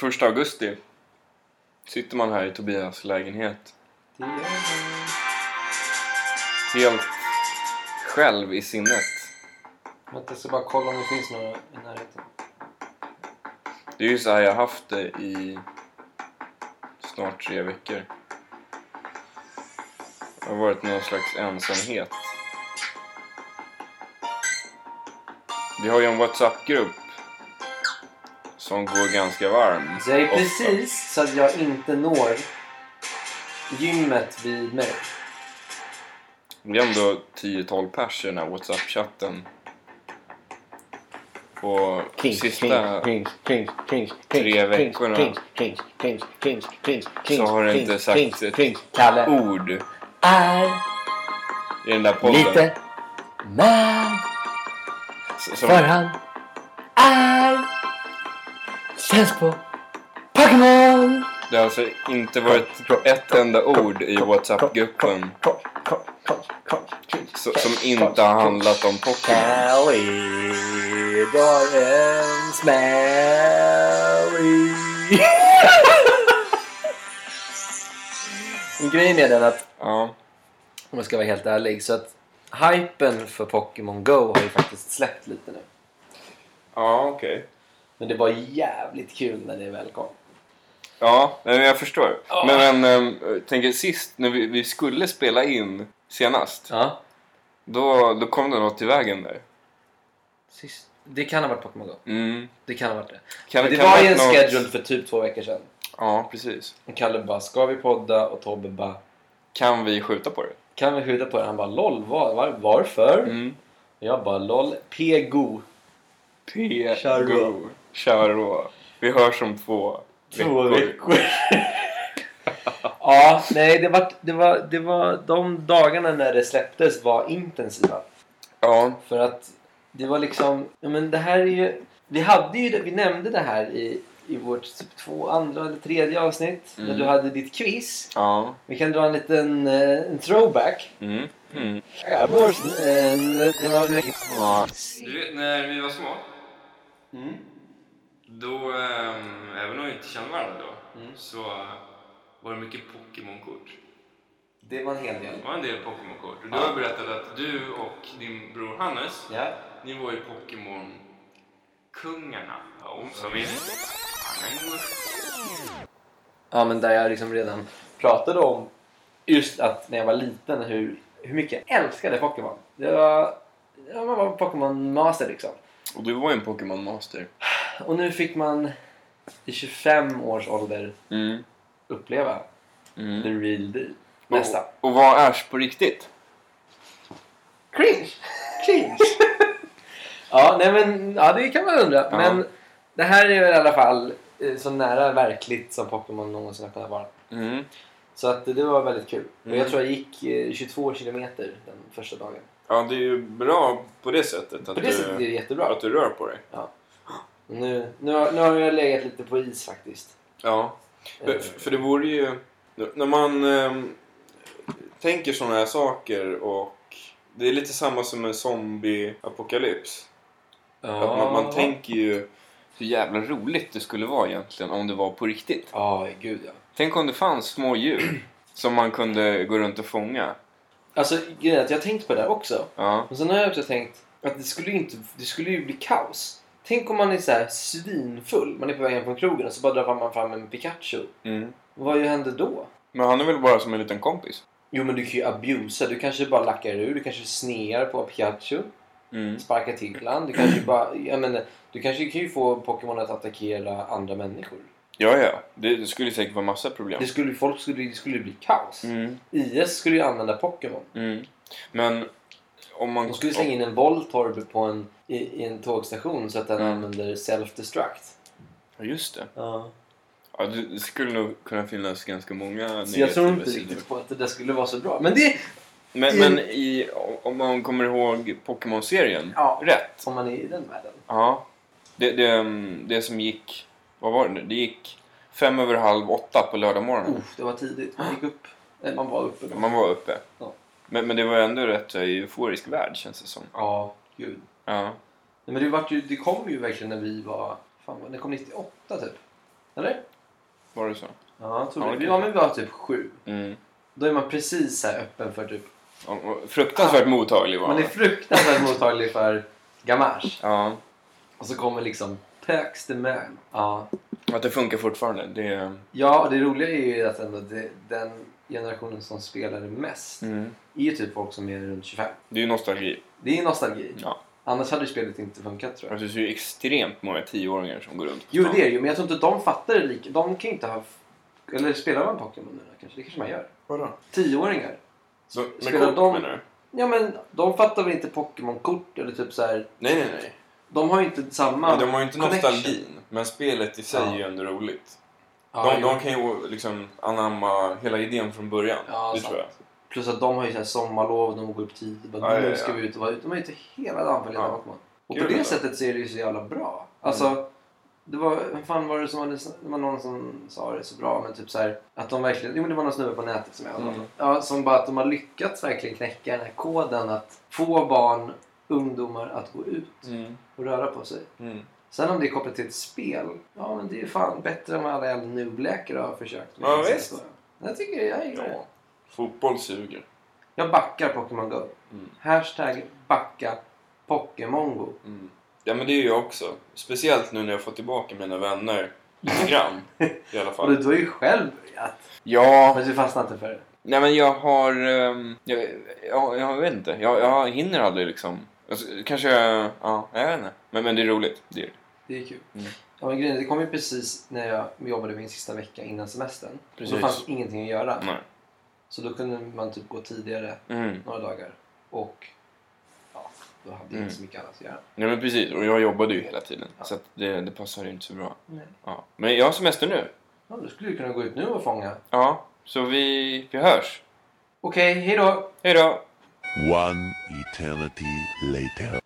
Första augusti sitter man här i Tobias lägenhet. Helt själv i sinnet. Vänta, jag ska bara kolla om det finns några i närheten. Det är ju så här jag har haft det i snart tre veckor. Det har varit någon slags ensamhet. Vi har ju en WhatsApp-grupp som går ganska varm. Så jag är ofta. precis så att jag inte når gymmet vid mig. Det är ändå 10-12 pers i den här WhatsApp-chatten. Och sista tre veckorna så har det inte sagt ett Kalle ord är i den där podden. lite mad för han sämst på Pokémon. det har alltså inte varit ett enda ord i WhatsApp-gruppen som inte har handlat om Pokémon. Kalle drar en smäll Grejen är den att Ja, om jag ska vara helt ärlig så att hypen för Pokémon Go har ju faktiskt släppt lite nu. ja okej. Men det var jävligt kul när det väl kom. Ja, men jag förstår. Ja. Men, men jag tänker sist när vi, vi skulle spela in senast. Ja. Då, då kom det något i vägen där. Sist. Det kan ha varit Pokémon Go. Mm. Det kan ha varit det. Kan, Men det kan var ju en något- schedule för typ två veckor sedan. Ja, precis. Och Kalle bara, ska vi podda? Och Tobbe bara, Kan vi skjuta på det? kan vi skjuta på det? Han bara, LOL, var, var, varför? Mm. Och jag bara, LOL, PGO. P. Kör då. Vi hörs om två, Två veckor. ja, nej, det var, det, var, det var de dagarna när det släpptes var intensiva. Ja, För att det var liksom, ja men det här är ju, vi hade ju vi nämnde det här i, i vårt typ två andra eller tredje avsnitt. När Mm. du hade ditt quiz. ja. Vi kan dra en liten eh, en throwback. Mm. Mm. Ja, eh, det var Du vet, när vi var små, Mm. Då, ähm, även om vi inte kände varandra då, Mm. så var det mycket Pokémon-kort. Det var en hel del. Det var en del Pokémon-kort. Och du Ja. har berättat att du och din bror Hannes, Ja. ni var ju Pokémon-kungarna. Som i... ja, men där jag liksom redan pratade om just att när jag var liten hur, hur mycket jag älskade Pokémon. Det var, ja, man var Pokémon master liksom. Och du var ju en Pokémon-master. Och nu fick man i 25 års ålder Mm. uppleva Mm. the real deal. Nästan. Och, och vad är på riktigt? Cringe! Cringe! ja, nej men ja, det kan man undra. Ja. Men det här är väl i alla fall eh, så nära verkligt som Pokémon någonsin har kunnat vara. Mm. Så att det var väldigt kul. Och Mm. jag tror jag gick eh, 22 kilometer den första dagen. Ja, det är ju bra på det sättet. Att, På det du, sättet är det jättebra. att du rör på dig. Och Nu, nu, har, nu har jag legat lite på is faktiskt. Ja. För, Eh, för det vore ju... När man ehm, tänker sådana här saker och... Det är lite samma som en zombie-apokalyps. Att man, man tänker ju hur jävla roligt det skulle vara egentligen om det var på riktigt. Ja, gud ja. Tänk om det fanns små djur som man kunde gå runt och fånga. Alltså grejen är att jag har tänkt på det också. Ja. Men sen har jag också tänkt att det skulle inte, det skulle ju bli kaos. Tänk om man är så här svinfull. Man är på väg hem från krogen och så bara drar man fram en Pikachu. Mm. Vad händer då? Men han är väl bara som en liten kompis? Jo men du kan ju abusa. Du kanske bara lackar ur. Du kanske snear på Pikachu. Mm. Sparkar till han. Du kanske bara... Jag menar, du kanske kan ju få Pokémon att attackera andra människor. Ja, ja. Det, det skulle säkert vara massa problem. Det skulle, folk skulle, det skulle bli kaos. Mm. IS skulle ju använda Pokémon. Mm. Men om man... De skulle slänga in en Voltorb på en, i, i en tågstation så att den Mm. använder self-destruct. Ja, just det. Ja. Ja, det skulle nog kunna finnas ganska många Så jag tror inte sidor. riktigt på att det där skulle vara så bra. Men det... Men, men i, om man kommer ihåg Pokémon-serien Ja. rätt. Om man är i den världen. Ja. Det, det, det som gick... Vad var det? Det gick fem över halv åtta på lördag morgonen. Oh, det var tidigt. Man gick upp. Nej, man var uppe. då. Man var uppe. Ja. Men, men det var ändå rätt här euforisk värld känns det som. Ja, gud. Ja. Nej, men det, vart ju, det kom ju verkligen när vi var... Fan, det kom 98 typ. Eller? Var det så? Ja, jag tror Ja, det. det Ja, men vi var typ sju. Mm. Då är man precis så här öppen för typ... Fruktansvärt mottaglig var Man är fruktansvärt mottaglig för gamage. Ja. Och så kommer liksom Pax the man. Ja. Att det funkar fortfarande. Det... Ja, det roliga är ju att ändå det, den generationen som spelar mest Mm. Är ju typ folk som är runt 25. Det är ju nostalgi. Det är nostalgi. Ja. Annars hade ju spelet inte funkat tror jag. Alltså, det är ju extremt många tioåringar som går runt på Jo, stan. det är det ju. Men jag tror inte de fattar det lika. De kan ju inte ha... Eller spelar man Pokémon nu kanske? Det kanske man gör. Vadå? Tioåringar. Så, med Spelar kort de- menar du? Ja, men de fattar väl inte Pokémon-kort eller typ så här. Nej, nej, nej. De har ju inte samma Men de har ju inte connection. nostalgin. Men spelet i sig Ja. är ju ändå roligt. Ja, de, de kan ju liksom anamma hela idén från början. Ja, det sant. tror jag. Plus att de har ju så här sommarlov, de går upp tidigt. Bara, Ja, ja, nu ja. ska vi ut och vara ute. De är ute hela dagen för att leta Ja. Och på det sättet så är det ju så jävla bra. Alltså, det var, vem fan var det som hade, det var någon som sa det så bra, men typ så här, att de verkligen, jo men det var någon snubbe på nätet som jag Mm. ja, som bara att de har lyckats verkligen knäcka den här koden att få barn, ungdomar att gå ut Mm. och röra på sig. Mm. Sen om det är kopplat till ett spel, ja men det är ju fan bättre än vad alla jävla noobläkare har försökt med. Ja, visst. Jag tycker jag är Ja. Fotboll suger. Jag backar Pokémon Go. Mm. Hashtag backa Pokémon Go. Mm. Ja men det är jag också. Speciellt nu när jag får tillbaka mina vänner lite grann. I alla Och fall. du har ju själv börjat. Ja, Men du fastnar inte för det. nej men jag har... ehm, jag, jag, jag vet inte. Jag, jag hinner aldrig liksom. Alltså, kanske jag... Ja, jag vet inte. Men, men det är roligt. Det är det. Det är kul. Mm. Ja, men grejen, det kom ju precis när jag jobbade min sista vecka innan semestern. Och Precis. då fanns ingenting att göra. Nej. Så då kunde man typ gå tidigare Mm. några dagar. Och ja, då hade jag Mm. inte så mycket annat att göra. Nej men precis. Och jag jobbade ju hela tiden. Ja. Så att det, det passar ju inte så bra. Nej. Ja. Men jag har semester nu. Ja, då skulle du kunna gå ut nu och fånga. Ja, så vi, vi hörs. Okej, hej då! Hej då! One eternity later.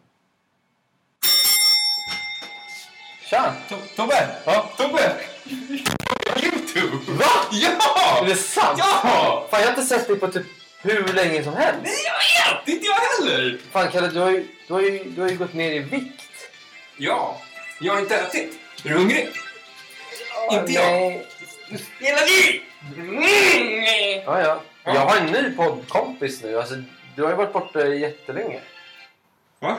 Tja! Tobbe! Ja, Tobbe! Youtube! Va? Ja! Är det sant? Ja! Fan, jag har inte sett dig på typ hur länge som helst. Jag vet! Inte jag heller! Fan Kalle, du har ju, du har ju, du har ju gått ner i vikt. Ja, jag har inte ätit. Är du hungrig? Inte jag. Nej. Hela liv! Ja, ja. Jag har en ny poddkompis nu. Alltså, du har ju varit borta jättelänge. Va?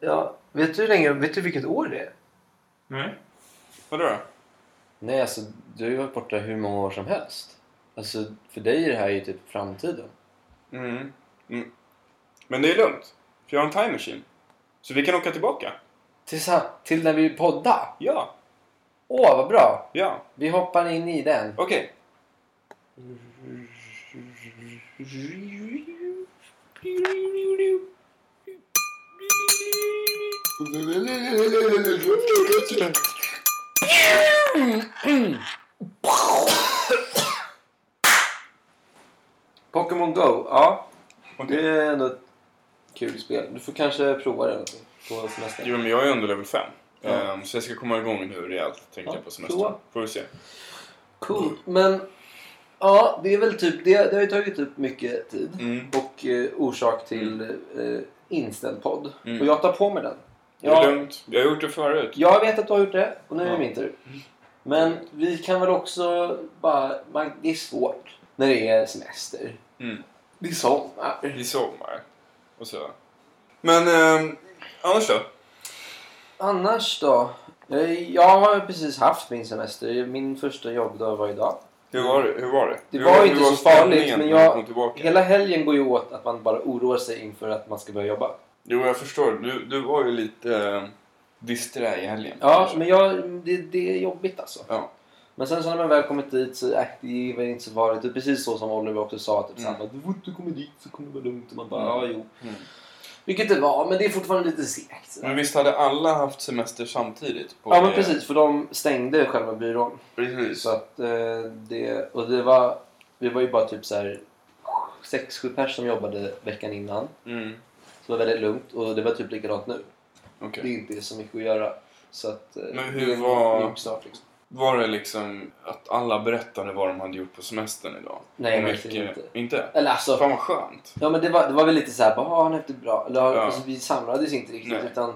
Ja. Vet du hur länge, vet du vilket år det är? Nej. Vadå då? Nej, alltså du har ju varit borta hur många år som helst. Alltså, för dig är det här ju typ framtiden. Mm. mm. Men det är lugnt. För jag har en time machine. Så vi kan åka tillbaka. Till, till när vi poddar? Ja. Åh, vad bra! Ja. Vi hoppar in i den. Okej. Pokémon Go, ja. Det är ändå ett kul spel. Du får kanske prova det på semestern. Jo, men jag är under level 5. Ja. Ehm, så jag ska komma igång nu rejält, tänkte Ja, jag på semestern. prova. Får vi se. Cool. Men ja, det är väl typ det. Det har ju tagit upp mycket tid Mm. och eh, orsak till eh, inställd podd. Mm. Och jag tar på mig den. Det är Jag, lugnt. Jag har gjort det förut. jag vet att du har gjort det och nu är det Ja. min tur. Men vi kan väl också bara... Man, det är svårt när det är semester. Mm. Det är sommar. I sommar. Och så. Men ehm, annars då? Annars då? Eh, Jag har precis haft min semester. Min första jobbdag var idag. Hur var det? Hur var det? Det Hur var inte så stämningen farligt, men jag-? Hela helgen går ju åt att man bara oroar sig inför att man ska börja jobba. Jo, jag förstår. Du, du var ju lite äh, disträ i helgen. Ja, kanske. men jag, det, det är jobbigt alltså. Ja. Men sen så när man väl kommit dit så äh, det är väl inte så farligt. Det är precis så som Oliver också sa. Typ, Mm. samma, du får inte komma dit så kommer det vara lugnt. Och man bara, Mm. ja jo. Mm. Vilket det var, men det är fortfarande lite segt. Men visst hade alla haft semester samtidigt? På Ja men precis, för de stängde själva byrån. Precis. Så att eh, det, och det var, vi var ju bara typ så här sex, sju pers som jobbade veckan innan. Mm. Det var väldigt lugnt och det var typ likadant nu. Okej. Det är inte så mycket att göra. Så att, eh, Men hur det var- start, liksom. Var det liksom att alla berättade vad de hade gjort på semestern idag? Nej, mycket- inte. Inte? Eller alltså, Fan vad skönt. ja, men det, var, det var väl lite så här, bara, "Ah, han efter bra. Eller, Ja. alltså, vi samlades inte riktigt. Nej. Utan,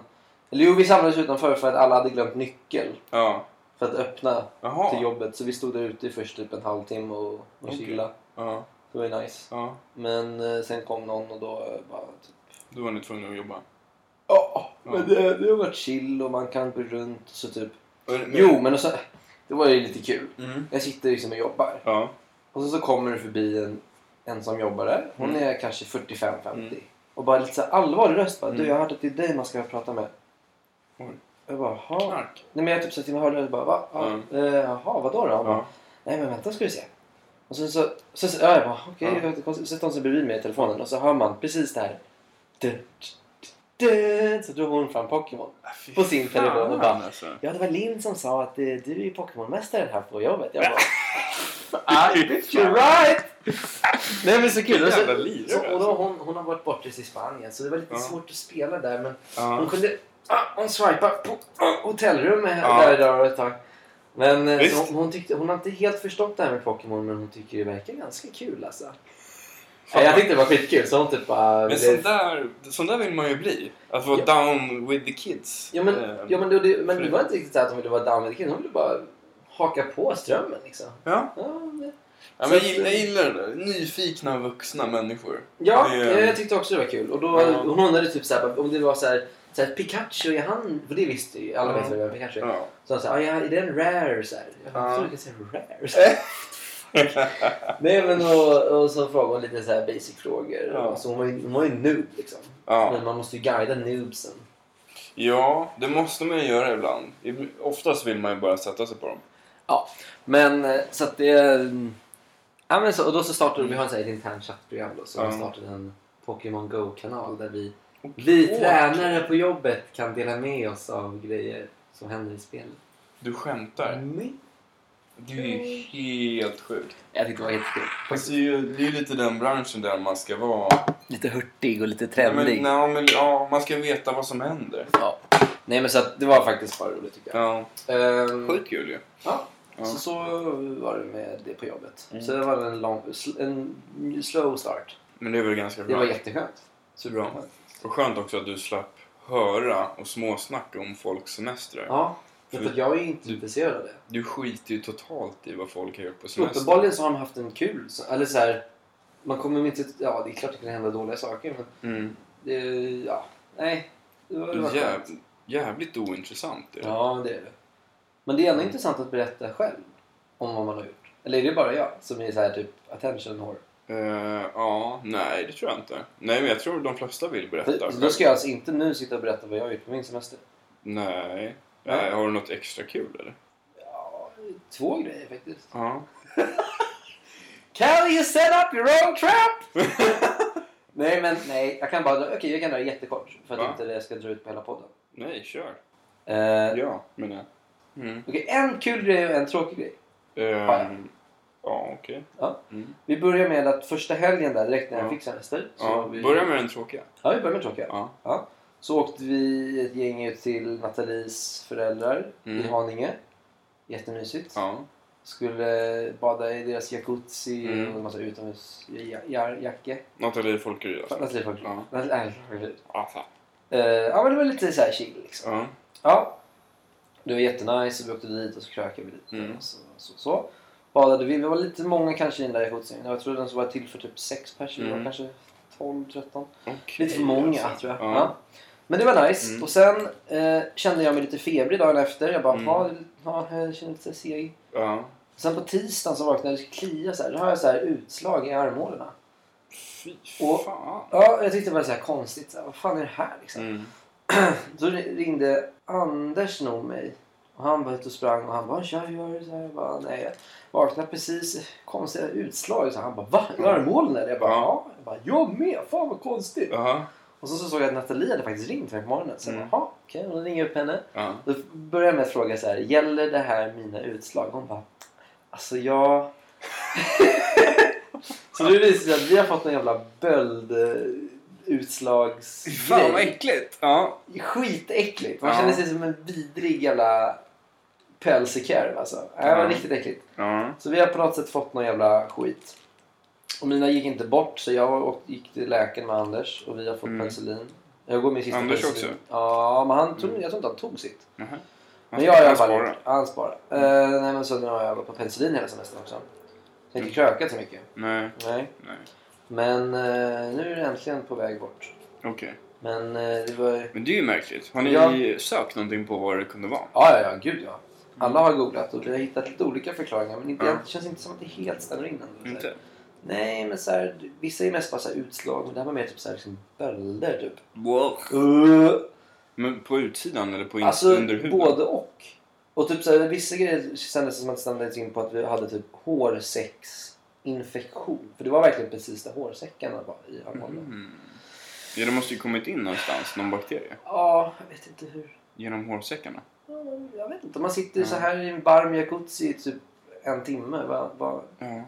eller jo, vi samlades utanför för att alla hade glömt nyckel. Ja. för att öppna Jaha. till jobbet. Så vi stod där ute i först typ en halvtimme och, och Okej. chilla. Ja, Det var ju nice. ja. Men eh, sen kom någon och då bara typ... Då var ni tvungna att jobba. Ja, men Ja. det, det har varit chill och man kan gå runt och så typ... Men- Jo, men och så, det var ju lite kul. Mm. Jag sitter liksom och jobbar. Ja. Och så, så kommer det förbi en ensamjobbare. Hon Mm. är kanske 45-50. Mm. Och bara lite så allvarlig röst bara. Du, Mm. jag har hört att det är dig man ska prata med. Oj. Jag bara, jaha. Nej men jag typ i mig hörlurar och bara, va? Ja, Mm. eh, jaha, vadå då? Ja. Nej men vänta ska du se. Och så, så, så, så ja, jag bara okej, Ja. okay, så sätter hon sig bredvid mig i telefonen och så hör man precis det här. Så drog hon fram Pokémon. Fy På sin telefon och bara- alltså. Ja det var Linn som sa att eh, du är ju Pokémon-mästaren här på jobbet. Jag bara I bet you're right! Nej men så kul. Och, så, så, och då, alltså. hon, hon har varit bortrest i Spanien så det var lite Ja. svårt att spela där men Ja. hon kunde ah, hon swipa på ah, hotellrummet Ja. där, där ett tag. Men eh, hon, hon, tyckte, hon har inte helt förstått det här med Pokémon men hon tycker det verkar ganska kul alltså. Fan. Ja, jag tyckte det var skitkul så hon typ bara... Men sån där, sån där vill man ju bli. Att vara Ja. down with the kids. Ja men, Eh, ja, men, det, det, men det var inte riktigt så att hon ville vara down with the kid. Hon ville bara haka på strömmen liksom. ja. Ja, det, Ja, men jag, gillar, jag gillar det där. Nyfikna vuxna människor. ja Det är- jag, jag tyckte också det var kul. Och då, Ja. hon undrade typ så här, om det var så här, så här Pikachu, är han... För det visste ju alla Ja. vet vad Pikachu. Ja. Så han sa, ah, ja, är den rare? Så här. Jag Ja. trodde du säga rare. Nej men och, och så frågade hon lite så här basic frågor. Ja. Så hon var ju, hon var ju noob liksom. ja. Men man måste ju guida noobsen. ja, det måste man ju göra ibland. Ib- Oftast vill man ju bara sätta sig på dem. Ja, men eh, så att det... mm, Ja, men så, och då så startade vi har här, ett internt chattprogram då. Så Ja. vi startade en Pokémon Go-kanal där vi, Okej. vi tränare på jobbet kan dela med oss av grejer som händer i spelet. Du skämtar? Mm. Det är ju helt sjukt. Jag tyckte det var jättekul. Fast det är ju det är lite den branschen där man ska vara. Lite hurtig och lite Ja, trendig. men, ja, men, ja, man ska veta vad som händer. Ja. Nej men så att det var faktiskt bara roligt tycker jag. Ja, Ehm, sjukt kul ju. ja. Ja. Så, så var det med det på jobbet. Mm. Så det var en, lång, en slow start. Men det väl ganska Det bra. var jätteskönt. Så bra. Och skönt också att du slapp höra och småsnacka om folks semestrar. Ja, för att jag är inte intresserad av det. Du skiter ju totalt i vad folk har gjort på semester. Uppenbarligen så har de haft en kul... så- Eller så här, man kommer inte... Ja, det är klart det kan hända dåliga saker men Mm. det... Ja, nej. Det var, det var Jäv, skönt. jävligt ointressant. Det. Ja, det är det. Men det är ändå intressant att berätta själv om vad man har gjort. Eller är det bara jag som är så här typ attention whore? Eh, ja, nej det tror jag inte. Nej, men jag tror de flesta vill berätta. För, då ska jag alltså inte nu sitta och berätta vad jag har gjort på min semester. Nej. Ja. Nej. Har du något extra kul eller? Ja, två grejer faktiskt. Ja. Can you set up your own trap? nej, men nej. Jag kan bara... Okej, jag kan dra det jättekort. För att Va? inte det ska dra ut på hela podden. Nej, kör. Eh, Ja, menar jag. Mm. Okej, en kul grej och en tråkig grej. Ehm, ja, okej. Ja. Mm. Vi börjar med att första helgen där, direkt när jag Ja. fick semester. Ja, vi... Börja med den tråkiga. Ja, vi börjar med tråkiga. Ja. Ja. Så åkte vi ett gäng ut till Nathalies föräldrar Mm. i Haninge. Jättemysigt. Ja. Skulle bada i deras jacuzzi Mm. och en massa utomhusjacke. Nathalie Folkeryd alltså. Nathalie Folkeryd. Ja. Nathalie Folkeryd. Fan. Eh, Ja, men det var lite så här chill liksom. Ja. Ja. Det var jättenice vi åkte dit och så krökade vi lite. Mm. Så, så, så. Badade vi. Vi var lite många kanske i den där jacuzzin. Jag tror den var till för typ sex personer. Mm. Kanske 12, 13. Okej, Lite för många alltså. tror jag. Ja. Ja. Men det var nice. Mm. Och sen eh, kände jag mig lite febrig dagen efter. Jag bara, Mm. ja, ja, jag känner lite seg. Ja. Sen på tisdagen så vaknade jag och klia så här. Då har jag så här utslag i armhålorna. Fy Och- fan. Ja, jag tyckte det var så här konstigt. Så här, vad fan är det här liksom? Mm. Så ringde Anders nog mig. Och han var ute och sprang och han bara hur gör du? Så här, jag bara nej. Jag vaknade precis konstiga utslag. Så han bara va? I armhålorna? Jag bara Ja. ja. Jag bara jag med. Fan vad konstigt. Jaha. Och så, så såg jag att Nathalie hade faktiskt ringt mig på morgonen. Så Mm. jaha okej. Och då ringde jag upp henne. Ja. Då började jag med att fråga så här. Gäller det här mina utslag? Hon bara alltså jag... så det visar sig att vi har fått en jävla böld utslagsgrej. Fan vad äckligt. Ja. Skitäckligt. Man Ja. känner sig som en vidrig jävla pölsekorv alltså. Det var Ja. riktigt äckligt. Ja. Så vi har på något sätt fått någon jävla skit. Och mina gick inte bort så jag gick till läkaren med Anders och vi har fått Mm. penicillin. Jag går min sista Anders penicillin. också? Ja, men han tog, Mm. jag tror inte han tog sitt. Jaha. Men jag har i alla fall han sparar. Eh, nej men så nu har jag varit på penicillin hela semestern också. Så jag har inte krökat så mycket. Nej, Nej. nej. Men eh, nu är det äntligen på väg bort. Okej. Men eh, det var... Men det är ju märkligt. Har ni Ja. sökt någonting på vad det kunde vara? Ja, ja, ja, gud ja. Alla har googlat och vi har hittat lite olika förklaringar men inte, Ja. det känns inte som att det helt stämmer in Inte? Nej, men så här, vissa är mest bara så här utslag men det här var mer typ så här, liksom bölder typ. Wow. Uh, Men på utsidan eller på in- alltså under huden? både och. Och typ så här, vissa grejer kändes som att det stämde in på att vi hade typ hårsäcksinfektion. För det var verkligen precis där hårsäckarna var i armarna. Mm. Ja, det måste ju kommit in någonstans, någon bakterie. Ja, jag vet inte hur. Genom hårsäckarna. Ja, Jag vet inte. Man sitter så här i en varm jacuzzi i typ en timme. Va, va, Ja.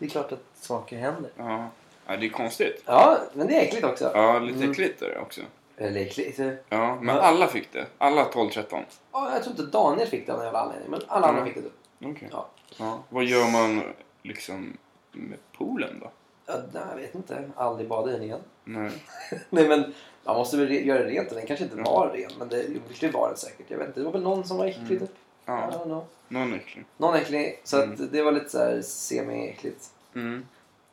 Det är klart att saker händer. Ja. ja, det är konstigt. Ja, men det är äckligt också. Ja, lite Mm. äckligt är det också. Eller äckligt. Ja, men Ja. alla fick det. Alla 12-13. Ja, jag tror inte Daniel fick det av någon jävla anledning. Men alla andra Mm. fick det. Okej. Ja. Ja. Vad gör man liksom med poolen då? Ja, nej, jag vet inte. Aldrig bada i den igen. Nej. Nej, men man måste väl re- göra det rent. och Den kanske inte Mm. var ren. Men det, det var den säkert. Jag vet inte. Det var väl någon som var äcklig Mm. typ. I Ja, don't know. Någon äcklig. Någon äcklig. Så Mm. att det var lite så här semi-äckligt. Mm.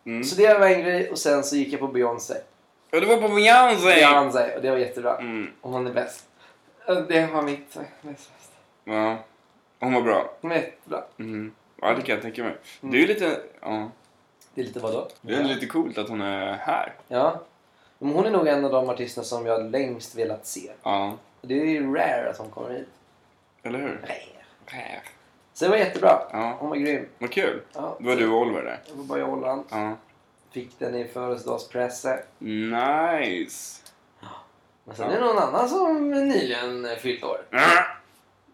Mm. Så det var en grej. Och sen så gick jag på Beyoncé. Ja, det var på Beyoncé! Beyoncé. Och det var jättebra. Mm. Och hon är bäst. Ja, Det var mitt bäst. Ja. Hon var bra. Hon är jättebra. Mm. Ja, det kan jag tänka mig. Mm. Det är ju lite... Ja. Det är lite vadå? Det är lite coolt att hon är här. Ja. Men hon är nog en av de artisterna som jag längst velat se. Ja. Det är ju rare att hon kommer hit. Eller hur? Rare. Så det var jättebra. Ja. Hon var grym. Vad kul. Ja. Det var du och Oliver där. Jag var bara i Holland. Ja. Fick den i födelsedagspresset. Nice. Men sen är det någon annan som nyligen fyllt år.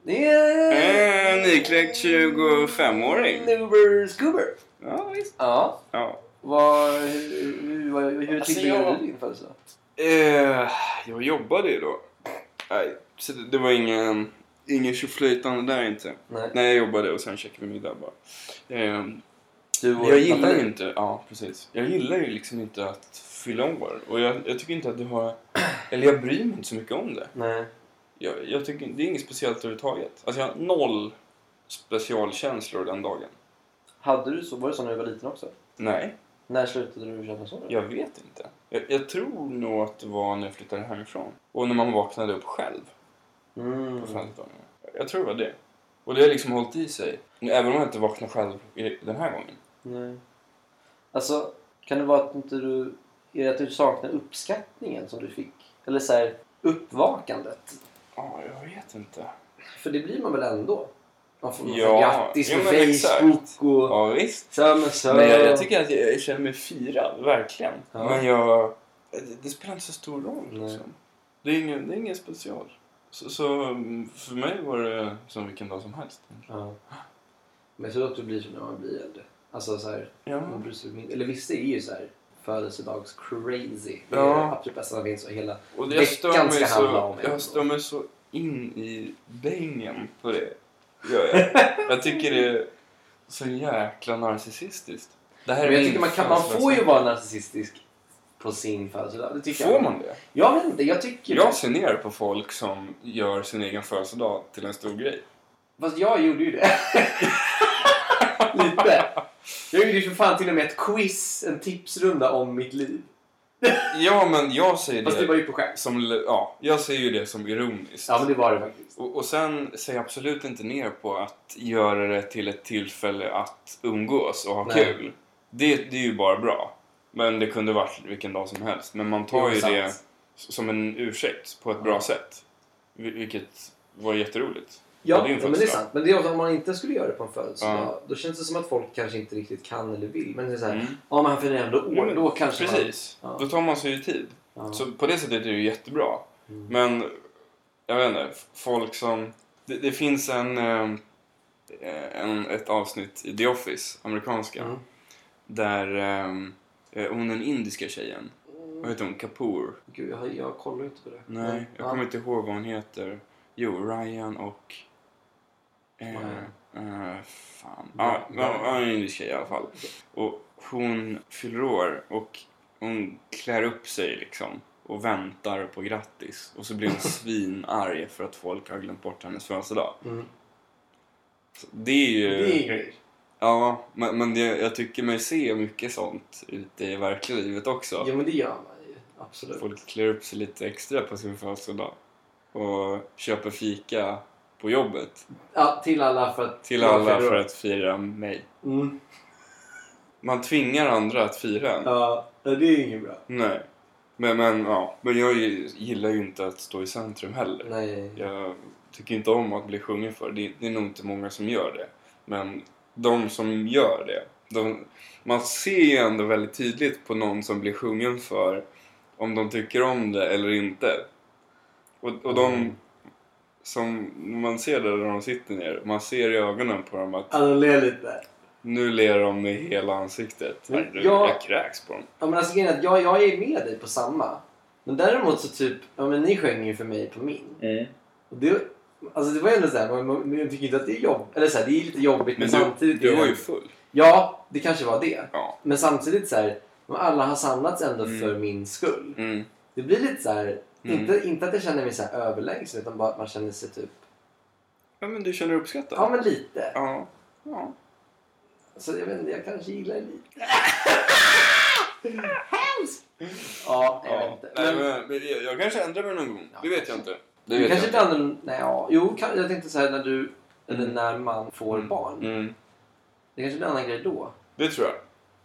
Det är... En nykläckt 25-åring. Nuber Scoober. Ja, visst. Ja. Ja. Vad, hur vad, hur Alltså, tillbringade jag- du din födelsedag? Eh, jag jobbade ju då. Nej, så det, det var ingen, ingen tjoflöjtande där inte. Nej. Nej, jag jobbade och sen käkade vi middag bara. Eh, jag gillar ju inte, ja precis. Jag gillar ju liksom inte att fylla år. Och jag, jag tycker inte att du har, eller jag bryr mig inte så mycket om det. Nej. Jag, jag tycker, det är inget speciellt överhuvudtaget. Alltså jag har noll specialkänslor den dagen. Hade du så? Var det så när du var liten också? Nej, När slutade du känna så? jag vet inte. Jag, jag tror nog att det var när jag flyttade hemifrån. Och när man vaknade upp själv Mm. på födelsedagen. Jag tror det var det. Och det har liksom hållit i sig. Även om jag inte vaknar själv den här gången. Nej. Alltså, kan det vara att inte du... Är det att du saknar uppskattningen som du fick? Eller så här, uppvakandet? Ja, jag vet inte. För det blir man väl ändå? Man får Ja, ja, grattis ja, på exakt. Facebook och... Ja, visst. Så, men så. Men jag, jag tycker att jag, jag känner mig firad, verkligen. Ja. Men jag... Det, det spelar inte så stor roll Nej. liksom. Det är ingen, det är ingen special. Så, så mm, för mig var det som vilken dag som helst. Ja. Men jag tror att det blir så när man blir äldre. Alltså så här, Ja. man bryr sig mindre. Eller vissa är ju så här födelsedags-crazy. Det är Ja. det absolut bästa som finns och hela... Och det Veckan ska så, handla om Jag stör mig så in i bängen på det. Gör jag. jag tycker det är så jäkla narcissistiskt. Det här är Men jag tycker man, kan, man får ju vara narcissistisk på sin födelsedag. Det tycker Får jag. man det? Jag vet inte, jag tycker Jag ser ner på folk som gör sin egen födelsedag till en stor grej. Fast jag gjorde ju det. Lite. Jag gjorde ju för fan till och med ett quiz, en tipsrunda om mitt liv. Ja, men jag säger Fast det det var ju på skämt. som... Ja, jag ser ju det som ironiskt. Ja men det var det faktiskt. Och, och sen ser jag absolut inte ner på att göra det till ett tillfälle att umgås och ha Nej. kul. Det, det är ju bara bra. Men det kunde varit vilken dag som helst. Men man tar ju sant. det som en ursäkt på ett bra sätt. Vil- Vilket var jätteroligt. Ja, ja men det är sant. Men det är om man inte skulle göra det på en födelsedag. Ja. Då känns det som att folk kanske inte riktigt kan eller vill. Men det är så här, Mm. ja men han fyller ändå år. Ja, då kanske Precis. man... Då tar man sig ju tid. Ja. Så på det sättet är det ju jättebra. Mm. Men jag vet inte, folk som... Det, det finns en, eh, en, ett avsnitt i The Office, amerikanska, Mm. där eh, hon den indiska tjejen, vad heter hon, Kapoor? Gud, jag, jag kollar inte på det. Nej, jag Ja. kommer inte ihåg vad hon heter. Jo, Ryan och... Eh, eh, fan. Ja, ja, en indisk tjej i alla fall. Och hon fyller år och hon klär upp sig liksom och väntar på grattis. Och så blir hon svinarg för att folk har glömt bort hennes födelsedag. Mm. Så Det är ju... Det är grejer. Ja, men, men det, jag tycker mig se mycket sånt ute i verkliga livet också. Jo men det gör man ju. Absolut. Folk klär upp sig lite extra på sin födelsedag. Och köper fika på jobbet. Ja, till alla för att... Till alla för att fira mig. Mm. Man tvingar andra att fira en. Ja, det är ju inget bra. Nej. Men, men, ja. men jag gillar ju inte att stå i centrum heller. Nej. Jag tycker inte om att bli sjungen för. Det, det är nog inte många som gör det. Men de som gör det. De, man ser ju ändå väldigt tydligt på någon som blir sjungen för om de tycker om det eller inte. Och, och de Mm. som man ser där de sitter ner, man ser i ögonen på dem att Ja, de ler lite. nu ler de med hela ansiktet. Men jag- jag kräks på dem. Ja men alltså grejen är att jag, jag är med dig på samma. Men däremot så typ, ja men ni sjöng ju för mig på min. Och det, alltså det var ändå såhär, man, man, tycker inte att det är jobb, eller såhär, det är lite jobbigt men, Men du, samtidigt... du var ju full. Ja, det kanske var det. Ja. Men samtidigt så här, alla har samlats ändå Mm. för min skull. Mm. Det blir lite så här, Mm. inte, inte att jag känner mig så här överlägsen utan bara att man känner sig typ, Ja men du känner uppskattad? ja men lite. Ja. ja. Så jag vet inte, jag kanske gillar det lite. Ja, jag vet inte. Nej, Men, jag, kanske ändrar mig någon gång. Ja, det vet jag inte. Det du kanske inte använder... Nej, ja. Jo, kan, jag tänkte så här när du... Eller Mm. när man får Mm. barn. Mm. Det kanske blir en annan grej då. Det tror jag.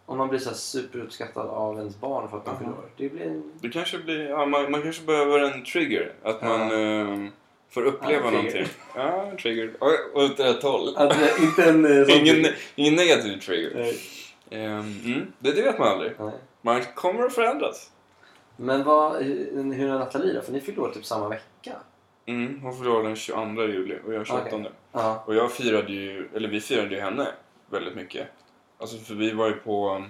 Om man blir så superuppskattad av ens barn för att Aha. fyller år. Det blir. Det kanske blir, ja, man, man kanske behöver en trigger. Att man eh, får uppleva Ja, trigger. någonting. Ja, trigger. Oj, Åt rätt håll. Inte en... eh, Ingen, ingen negativ trigger. Ehm, mm, det, det vet man aldrig. Nej. Man kommer att förändras. Men vad, hur hur är Nathalie då? För ni fyllde år typ samma vecka. Mm, hon år den 22 juli och jag 28. Okej. Ja. Och jag firade ju, eller vi firade ju henne väldigt mycket. Alltså för vi var ju på,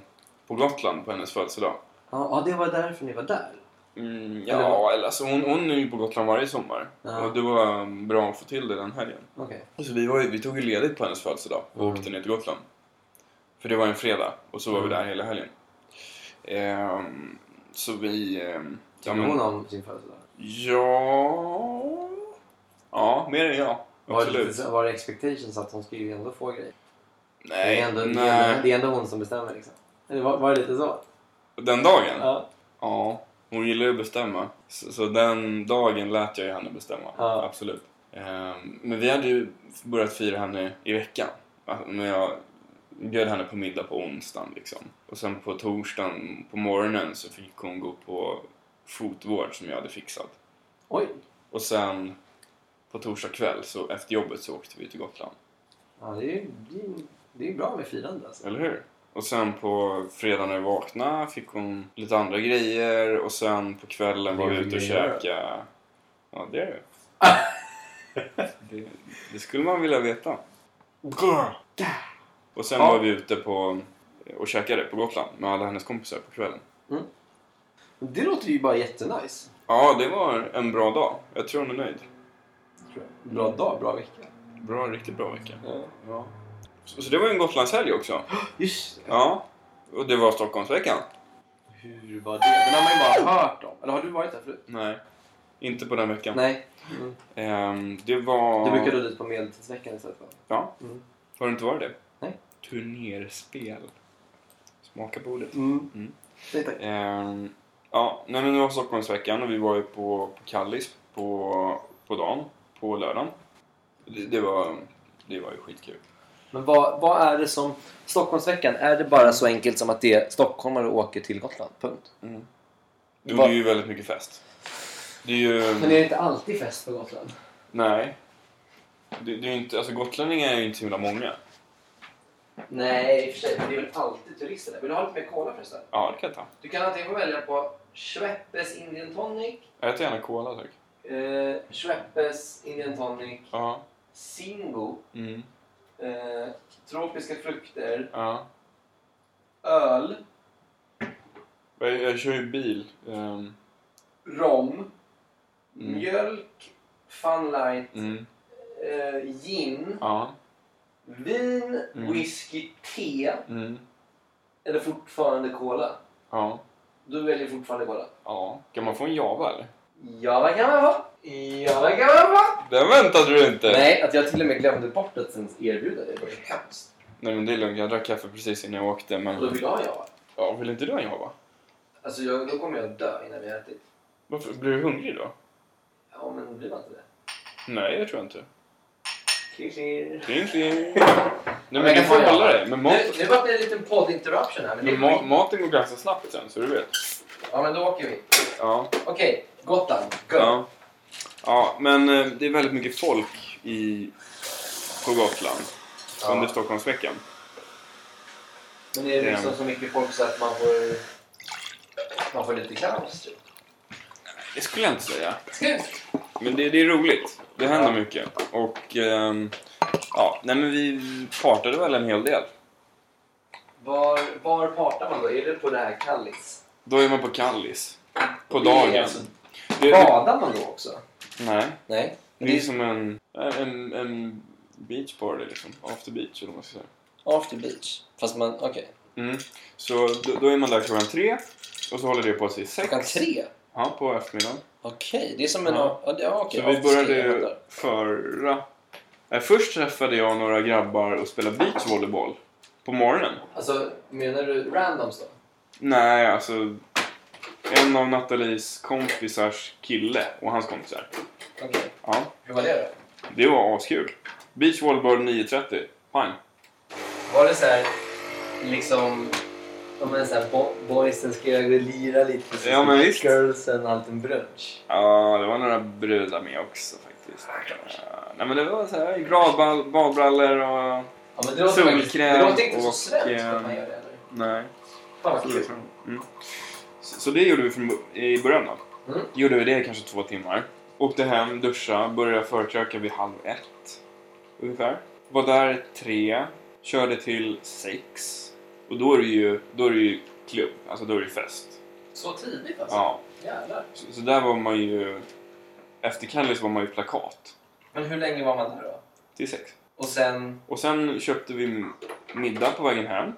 på Gotland på hennes födelsedag. Ja, ja, det var därför ni var där. Mm, Eller ja, eller alltså hon, hon är ju på Gotland varje sommar. Ja. Och det var bra att få till det den helgen. Okej. Så vi, var ju, vi tog ju ledigt på hennes födelsedag och Mm. åkte ner till Gotland. För det var en fredag och så var vi Mm. där hela helgen. Ehm, så vi... ehm, Tycker ja, hon om sin födelsedag? Ja... Ja, mer än jag. Var det, Absolut. var det expectations att hon skulle ändå få grejer? Nej, det, är ändå, det, är nej. ändå, det är ändå hon som bestämmer liksom. Eller var, var det lite så? Den dagen? Ja. Ja, hon gillar ju att bestämma. Så, så den dagen lät jag ju henne bestämma. Ja. Absolut. Ehm, men vi hade ju börjat fira henne i veckan. Alltså, Men jag bjöd henne på middag på onsdagen liksom. Och sen på torsdagen på morgonen så fick hon gå på fotvård som jag hade fixat. Oj. Och sen på torsdag kväll så efter jobbet så åkte vi till Gotland. Ja, det är ju det är, bra med firande alltså. Eller hur? Och sen på fredag när vi vaknade fick hon lite andra grejer och sen på kvällen var vi ute och käkade. Ja, det är det. det. Det skulle man vilja veta. Och sen Ja. var vi ute på och käkade på Gotland med alla hennes kompisar på kvällen. Det låter ju bara jättenice. Ja, det var en bra dag. Jag tror hon är nöjd. Bra dag, bra vecka. Bra, riktigt bra vecka. Ja. Ja. Så, så det var ju en Gotlandshelg också. Just det. Ja. Och det var Stockholmsveckan. Hur var det? Den har man ju bara hört om. Eller har du varit där förut? Nej, inte på den veckan. Nej. Mm. Ehm, det var... Du brukade dit på medeltidsveckan istället va? Ja. Mm. Har du inte varit det? Nej. Turnerspel. Smaka på ordet. Mm. Mm. Nej tack. Ehm, ja, nej, men det var Stockholmsveckan och vi var ju på, på Kallis på, på dagen, på lördagen. Det, det, var, det var ju skitkul. Men vad, vad är det som... Stockholmsveckan, är det bara så enkelt som att det är stockholmare åker till Gotland? Punkt. Mm. Det är ju väldigt mycket fest. Det är ju... Men är det inte alltid fest på Gotland? Nej. Det, det är inte, alltså gotlänningar är ju inte så himla många. Nej, i och för sig. Men det är väl alltid turister där. Vill du ha lite mer cola förresten? Ja, det kan jag ta. Du kan antingen få välja på Schweppes Indian Tonic, Jag äter gärna cola tack. eh, Schweppes Indian Tonic, Ja. Singo, Mm. eh, tropiska frukter, Ja. öl, Jag, jag kör ju bil. Ehm, rom, Mm. mjölk, Funlight, mm. eh, gin, Ja. Vin, Mm. whisky, te Mm. eller fortfarande cola. Ja. Du väljer fortfarande kola. Ja. Kan man få en Java eller? Ja, vad kan man få? Ja, vad kan man få? Den väntade du inte! Nej, att jag till och med glömde bort att ens erbjuda det. Det var ju hemskt. Nej men det är lugnt, jag drack kaffe precis innan jag åkte Och då men... vill jag ha ja. Ja, vill inte du ha en Java? Alltså, jag, då kommer jag dö innan vi har ätit. Varför? Blir du hungrig då? Ja, men blir man inte det? Nej, jag tror inte. Kling, kling. Nej men du får få hålla dig. Men, mat, Nu, nu vart det en liten podd-interruption här. Men, det men ma maten går ganska snabbt sen så du vet. Ja, men då åker vi. Ja. Okej, Gotland. Go! Ja. Ja, men eh, det är väldigt mycket folk i, på Gotland Ja. under Stockholmsveckan. Men är det liksom så mycket folk så att man får, man får lite kaos? Typ? Det skulle jag inte säga. Men det, det är roligt. Det händer mycket. Och ehm, ja, nej men vi partade väl en hel del. Var, var partar man då? Är det på det här Kallis? Då är man på Kallis. På Det är dagen. alltså- Det, det, Badar man då också? nej, Nej. det är som en, en, en beach party liksom. After beach eller vad man ska säga. After beach. Fast man, okej. Mm. Så då, då är man där klockan tre. Och så håller det på till sex. Klockan tre? Ja, på eftermiddagen. Okej, det är som en... Ja. Ja, ja, okej. Så vi började ju förra... Nej, först träffade jag några grabbar och spelade beachvolleyboll. På morgonen. Alltså, menar du randoms då? Nej, alltså... En av Nathalies kompisars kille och hans kompisar. Okej. Ja, Hur var det då? det var askul. Beachvolleyboll 9.30. Pang. Var det så här, liksom... Om en sån här bo- boysen ska jag lira lite så Ja, men visst. girlsen och allt en brunch. Ja, det var några brudar med också faktiskt. Ja, nej, men det var så här gradball, badbrallor och... Ja, men det låter, Solkräm det låter inte så svenskt eh, att man gör det eller? Nej. Fan vad kul. Mm. Så, så det gjorde vi från, i början då. Mm. Gjorde vi det i kanske två timmar. Åkte hem, duscha, började förkröka vid halv ett. Ungefär. Var där tre. Körde till sex. Och då är det ju, då är det ju klubb. Alltså då är det fest. Så tidigt alltså? Ja. Jävlar. Så, så där var man ju... Efter Kallis var man ju plakat. Men hur länge var man där då? Till sex. Och sen... Och sen köpte vi middag på vägen hem.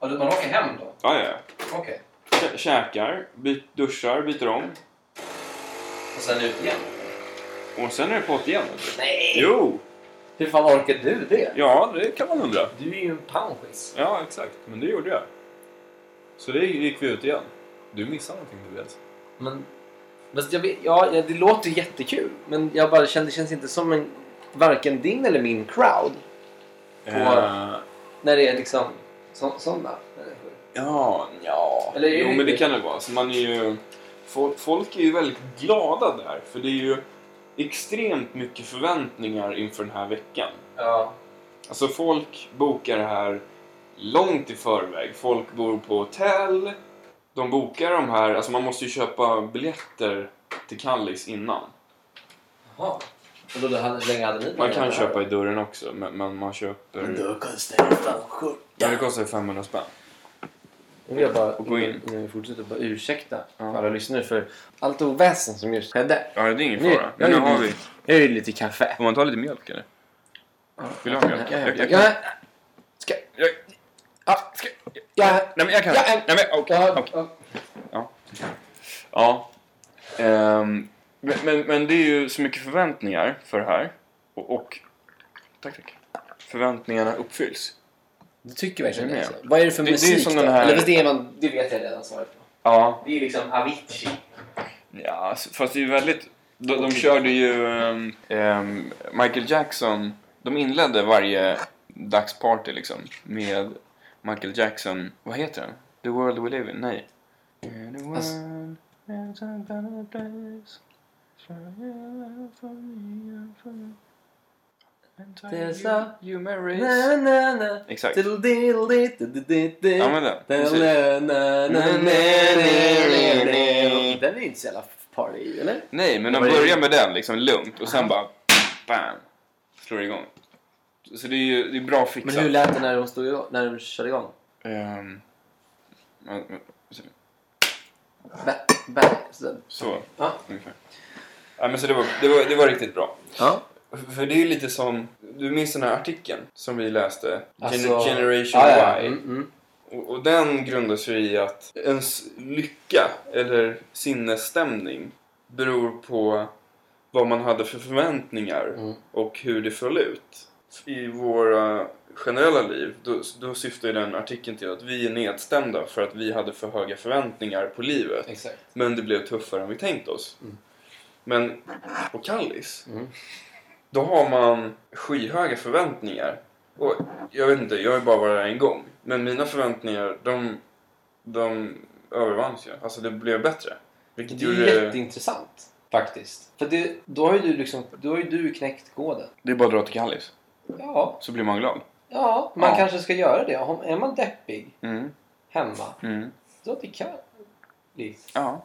Ja, man åker hem då? Ja, ja. Okej. Kä- Käkar, byt, duschar, byter om. Och sen ut igen? Och sen är det pott igen. Nej! Jo! Hur fan orkar du det? Ja, det kan man undra. Du är ju en poundis. Ja, exakt. Men det gjorde jag. Så det gick vi ut igen. Du missade någonting du vet. Men... Fast jag vet, ja, det låter jättekul. Men jag bara kände, det känns inte som en... Varken din eller min crowd. På- Eh, När det är liksom så, sådana människor. ja, ja. Eller jo, men det kan det vara. Så man är ju... Folk, folk är ju väldigt glada där. För det är ju extremt mycket förväntningar inför den här veckan. Ja. Alltså folk bokar det här långt i förväg. Folk bor på hotell. De bokar de här, alltså man måste ju köpa biljetter till Kallis innan. Jaha. Och då, då hur länge hade ni Man kan köpa i dörren också, men, men man köper... Då kostar det fan skjorta. Ja, det kostar 500 spänn. Nu vill jag bara, Och gå in. innan vi fortsätter, bara ursäkta Ja. alla lyssnare för allt oväsen som just skedde. Ja, det är ingen Nu- fara. jag nu är har vi... Jag är lite kaffe. Får man ta lite mjölk eller? Vill du ha mjölk? Ja, ja, Jag- jag- ja. Ska... Jag, Ja, ska, ja, nej men jag kan. Ja, nej men okej. ja, okej. ja. Ja. Ehm, men, men, men det är ju så mycket förväntningar för det här. Och, och tack, tack. Förväntningarna uppfylls. Du tycker verkligen det? Alltså. Vad är det för Det- det är musik som då? den här- Eller det, är man, det vet jag redan svaret på. Ja. Det är liksom Avicii. Ja, alltså, fast det är ju väldigt... De, de körde ju ehm, Michael Jackson. De inledde varje dagsparty liksom med Michael Jackson. Vad heter den? The World We Live In? Nej. Alltså- is a better place for me and for me. And There's you, a- you marry Na, na, na. Exakt. Ja men den. Precis. Den är inte så jävla party, eller? Nej, men de börjar med den liksom lugnt och sen bara bam! Slår det igång. Så det är ju det är bra fixat. Men hur lät det när de, stod igång, när de körde igång? Ehm, men- men- Bä, bä, så. så, Ja. ungefär. Ja, men så det var, det, var, det var riktigt bra. Ja. För det är lite som, du minns den här artikeln som vi läste? Gen- Alltså- Generation Ja, ja. Y. Mm, mm. Och, och den grundar sig i att ens lycka eller sinnesstämning beror på vad man hade för förväntningar Mm. och hur det föll ut. I våra generella liv, då, då syftar ju den artikeln till att vi är nedstämda för att vi hade för höga förväntningar på livet. Exakt. Men det blev tuffare än vi tänkt oss. Mm. Men på Kallis, Mm. Då har man skyhöga förväntningar. Och jag vet inte, jag har ju bara varit där en gång. Men mina förväntningar, de, de övervanns ju. Alltså det blev bättre. Vilket Det är gjorde... jätteintressant faktiskt. För det, då har ju du liksom, då har ju du knäckt koden. Det är bara att dra till Kallis, Ja, så blir man glad. ja man Ja. kanske ska göra det. Om- Är man deppig Mm. hemma, Mm. då till Kallis. Ja.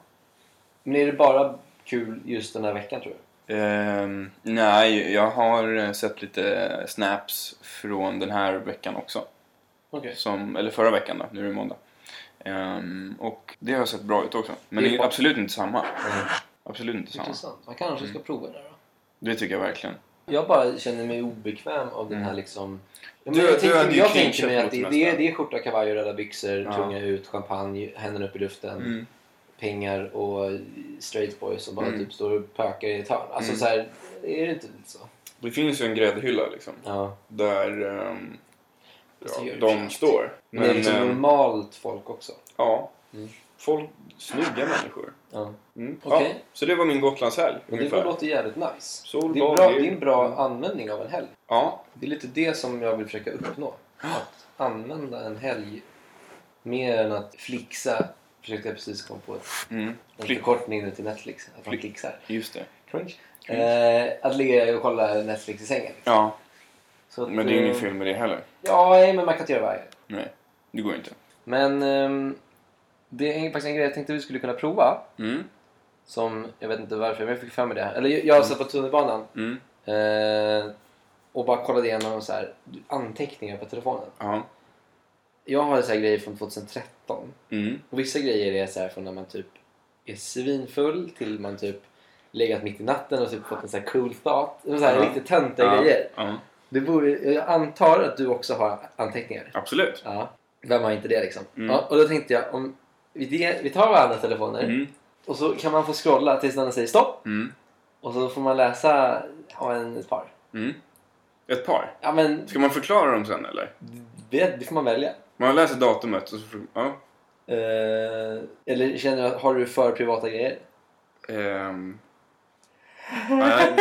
Men är det bara kul just den här veckan tror du? Ehm, nej, jag har sett lite snaps från den här veckan också. Okej. Som, eller förra veckan då, nu är det måndag. Ehm, och det har sett bra ut också. Men Det är det är absolut inte samma. Absolut inte samma. Intressant. Man kanske ska prova det då. Det tycker jag verkligen. Jag bara känner mig obekväm av den här Mm. liksom... Ja, Du- jag du tänker, jag tänker mig att det, det, är, det är skjorta, kavaj och röda byxor, Ja. tunga ut, champagne, händerna upp i luften, Mm. Pengar och straight boys som bara Mm. typ står och pökar i ett hörn. Alltså Mm. så här, är det inte lite så? Det finns ju en gräddhylla liksom. Ja. Där det ja, de det. står. Men, det är liksom ehm, normalt folk också. ja. Mm. Folk, snygga människor. Ja. Mm. Okej. Ja, så det var min Gotlandshelg Och det ungefär. låter jävligt nice. Sol, Det är, bra, det- är en bra användning av en helg. Ja. Det är lite det som jag vill försöka uppnå. Att använda en helg mer än att flixa. Försökte jag precis komma på ett, Mm. en förkortning nu till Netflix. Att man flixar. Just det. Crunch. Eh, att ligga och kolla Netflix i sängen. Ja, Så att, men det är eh, inget fel med det heller. Ja, nej, men man kan inte göra varje. Nej, det går inte. Men ehm, det är faktiskt en grej jag tänkte vi skulle kunna prova. Mm. Som, jag vet inte varför, men jag fick för mig det här. Eller jag, jag satt på tunnelbanan Mm. eh, och bara kollade igenom så här, anteckningar på telefonen. Ja. Jag har så här grejer från 2013. Mm. Och vissa grejer är så här från när man typ är svinfull till man typ legat mitt i natten och typ fått en så här cool thought. Så här Ja. riktigt töntiga Ja. grejer. Ja. Det borde, jag antar att du också har anteckningar. Absolut. Ja. Vem har inte det liksom? Mm. Ja, och då tänkte jag om vi, vi tar varandras telefoner Mm. och så kan man få scrolla tills någon säger stopp Mm. och så får man läsa ja, en, ett par. Mm. Ett par. Ja men Ska man förklara dem sen eller? det, det får man välja. Man läser datumet och så får, ja. Eh, eller känner du, har du för privata grejer? Ehm. Nej,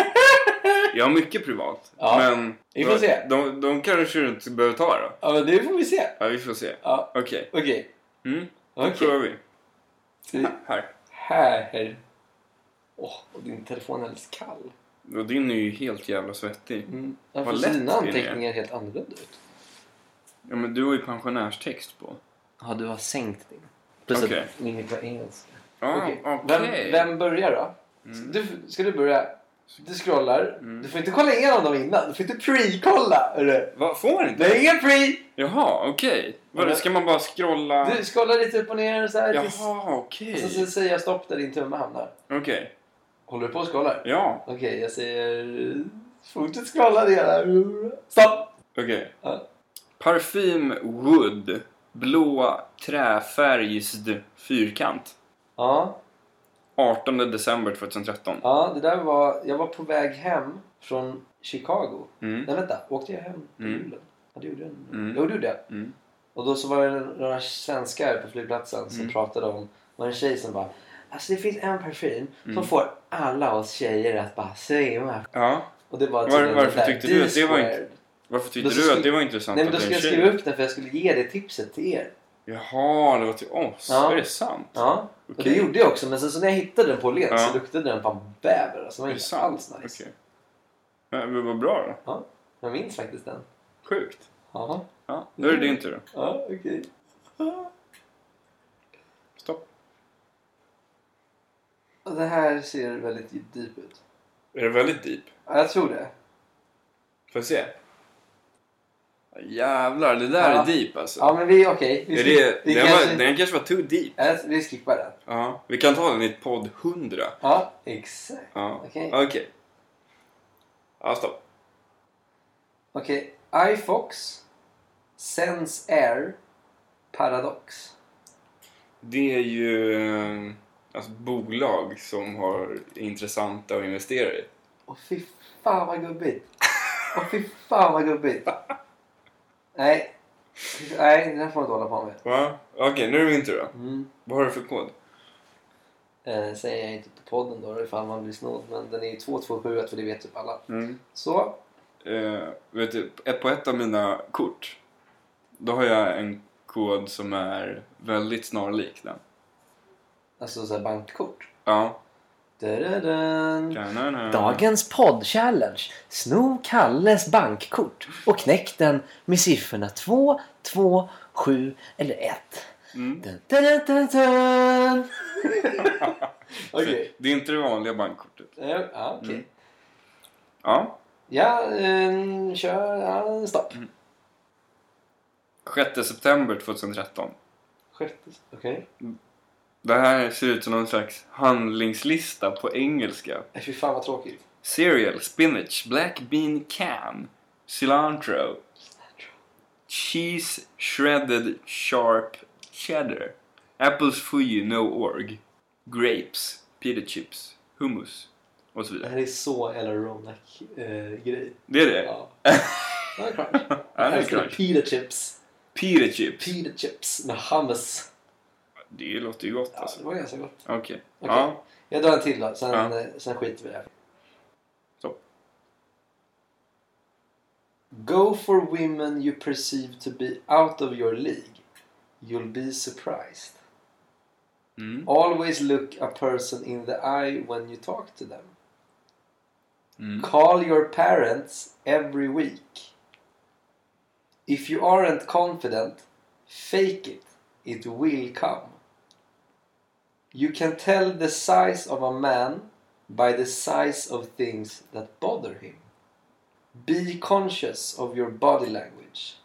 jag har mycket privat. Ja, men vi får de, se. De, de kanske du inte behöver ta då? Ja men det får vi se. Ja, vi får se. Ja, Okej. okej. Mm. Då Okej. provar vi. Här. Här. Åh, och din telefon är alldeles kall. Och din är ju helt jävla svettig. Mm. Ja, Vad för lätt dina din är. anteckningar helt annorlunda ut. Ja, men du har ju pensionärstext på. Ja, du har sänkt din. Plus Okej. att min på engelska. Ja, Okej. okej. Vem, vem börjar då? Mm. Du, ska du börja? Du scrollar. Mm. Du får inte kolla igenom dem innan. Du får inte pre-kolla. hörru. Vad får man inte? Det är ingen pre! Jaha, okej. Vadå, Men- Ska man bara scrolla? Du scrollar lite upp och ner så här. tills- Jaha, okej. Och så, så säger jag stopp där din tumme hamnar. Okej. Håller du på och scrollar? Ja, Okej, jag säger... Fortsätt scrolla ner där. Stopp! okej. Ja. Parfym Wood. Blå träfärgsd fyrkant. Ja, 18 december 2013. ja, det där var... Jag var på väg hem från Chicago. Mm. Nej, vänta. Åkte jag hem på Mm. julen? Ja, det gjorde jag. Mm. Jo, det gjorde jag. Mm. Och då så var det några svenskar på flygplatsen som Mm. pratade om... Det var en tjej som bara... Alltså det finns en parfym Mm. som får alla oss tjejer att bara svimma. Ja. Och det var Var- varför tyckte du att det var inte-. Varför tyckte Då du skulle- att det var intressant Nej men då skulle jag skriva upp den för jag skulle ge det tipset till er. Jaha, det var till oss. Ja. Är det sant? Ja, och Okej. det gjorde jag också. Men sen så när jag hittade den på Åhléns Ja. så luktade den fan bäver. Alltså, det var inte sant? alls nice. Okej. Ja, men vad bra då. Ja, jag minns faktiskt den. Sjukt. Jaha. Ja, då är det din tur. Ja, okej. Stopp. Och Det här ser väldigt deep ut. Är det väldigt deep? Ja, jag tror det. Får jag se? Jävlar, det där Ja. är deep alltså. Ja, men vi okej. Vi, det, vi den, kanske... var, den kanske var too deep. Ja, vi skippar den. Ja, vi kan ta den i podd 100. Ja, exakt. Ja. Okej. Okej. Ja, stopp. Okej. iFox, Sense Air, Paradox. Det är ju alltså, bolag som har intressanta att investera i. Åh fy fan vad gubbigt. Åh fy fan vad gubbigt. Nej. Nej, det där får du inte hålla på med. Va? Okej, nu är det min tur då. Mm. Vad har du för kod? Eh, säger jag inte på podden då ifall man blir snodd. Men den är ju 2271 för det vet typ alla. Mm. Så. Eh, vet du, ett- på ett av mina kort då har jag en kod som är väldigt snarlik den. Alltså så här bankkort. Ja. Dagens podd-challenge. Sno Kalles bankkort och knäck den med siffrorna 2, 2, 7 eller 1. Mm. Dun, dun, dun, dun. Okej. Det är inte det vanliga bankkortet. Ja, okej. Mm. Ja. Ja, eh, kör ja, stopp. 6 september 2013. Sjätte, okej. Det här ser ut som någon slags handlingslista på engelska. Fy fan vad tråkigt. Cereal, spinach, black bean can, cilantro, cheese shredded sharp cheddar, apples fuji no org, grapes, pita chips, hummus och så Det vidare. här är så eller Ronak-grej. Det är det? ja. Det är crunch. Det Jag crunch. Pita chips. Pita chips. Pita chips med hummus. Det låter ju gott Ja, alltså. det var ganska gott. Okej. Okej. Ja. Jag drar en till då, sen, Ja. eh, sen skiter vi i det. Så. Go for women you perceive to be out of your league. You'll be surprised. Mm. Always look a person in the eye when you talk to them. Mm. Call your parents every week. If you aren't confident, fake it. It will come. You can tell the size of a man by the size of things that bother him. Be conscious of your body language.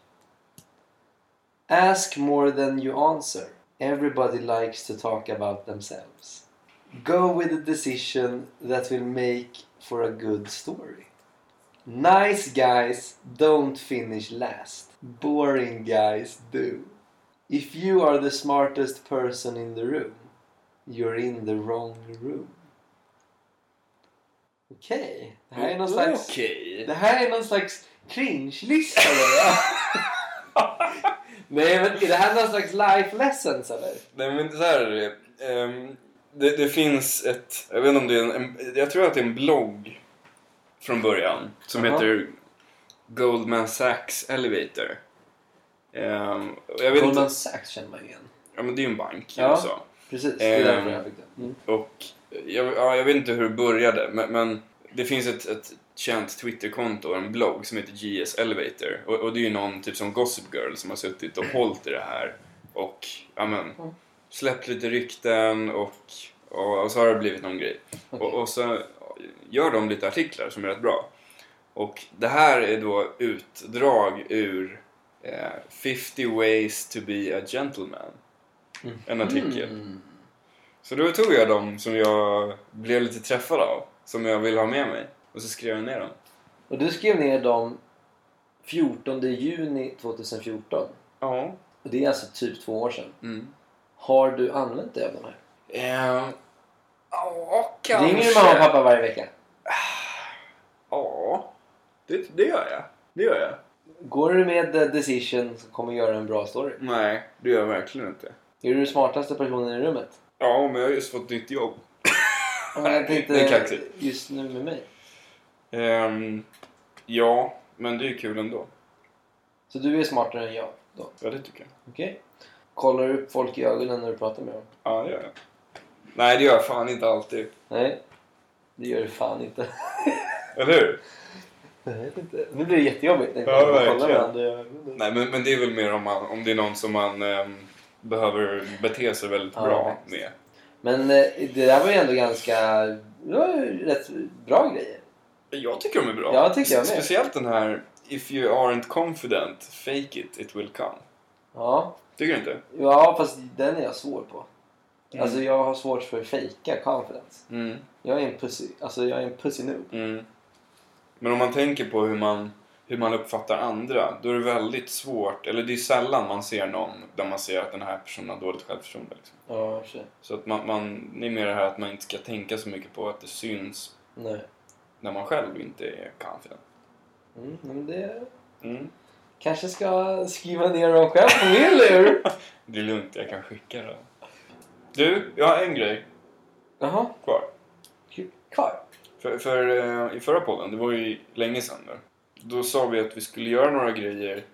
Ask more than you answer. Everybody likes to talk about themselves. Go with a decision that will make for a good story. Nice guys don't finish last. Boring guys do. If you are the smartest person in the room, you're in the wrong room. Okej, det här är någon slags... Okej. Det här är någon slags cringe-lista? Nej men är det här någon slags life lessons eller? Nej men så här är det. Ehm, det. Det finns ett, jag vet inte om det är en, en jag tror att det är en blogg från början som Jaha. heter Goldman Sachs Elevator. Vet Goldman inte, Sachs känner man igen. ja men det är ju en bank i Ja. USA. Precis, det är Ehm. därför jag fick det. Mm. Och jag, ja, jag vet inte hur det började men, men det finns ett, ett känt Twitterkonto, en blogg som heter GS Elevator. Och, och det är ju någon typ som Gossip Girl som har suttit och hållit i det här. Och ja men, släppt lite rykten och, och, och så har det blivit någon grej. Okej. Och, och så gör de lite artiklar som är rätt bra. Och det här är då utdrag ur eh, 50 ways to be a gentleman. En artikel. Mm. Så då tog jag dem som jag blev lite träffad av, som jag ville ha med mig. Och så skrev jag ner dem. Och du skrev ner dem 14 juni 2014. Ja. Och det är alltså typ två år sedan. Mm. Har du använt dig av de här? Eh, Ja, kanske. Ringer du mamma och pappa varje vecka? Ja, det, det gör jag. Det gör jag. Går du med decision som kommer göra en bra story? Nej, det gör jag verkligen inte. Är du den smartaste personen i rummet? Ja, men jag har just fått nytt jobb. Ja, jag tänkte det är kaxigt. just nu med mig. Ehm, ja, men det är ju kul ändå. Så du är smartare än jag då? Ja, det tycker jag. Okej. Kollar du upp folk i ögonen när du pratar med dem? Ja, det gör jag. Nej, det gör jag fan inte alltid. Nej. Det gör du fan inte. Eller hur? Jag vet inte. Nu blir det jättejobbigt. när Ja, man kollar verkligen. varandra i ögonen. Nej, men, men det är väl mer om, man, om det är någon som man ehm, behöver bete sig väldigt Ja, bra faktiskt. med. Men eh, det där var ju ändå ganska... Det var ju rätt bra grejer. Jag tycker de är bra. Ja, tycker jag med. Speciellt den här If you aren't confident, fake it, it will come. Ja. Tycker du inte? Ja, fast den är jag svår på. Mm. Alltså jag har svårt för att fejka confidence. Mm. Jag är en pussy, alltså jag är en pussy noob. Mm. Men om man tänker på hur man, hur man uppfattar andra, då är det väldigt svårt, eller det är sällan man ser någon där man ser att den här personen har dåligt självförtroende. Liksom. Ja, sig. Så att man, man, det är mer det här att man inte ska tänka så mycket på att det syns Nej. när man själv inte är confident. Mm, men det Mm. kanske ska skriva ner dem själv på min lur. Det är lugnt, jag kan skicka det. Du, jag har en grej Jaha, kvar. kvar. För, för eh, i förra podden, det var ju länge sedan nu. Då sa vi att vi skulle göra några grejer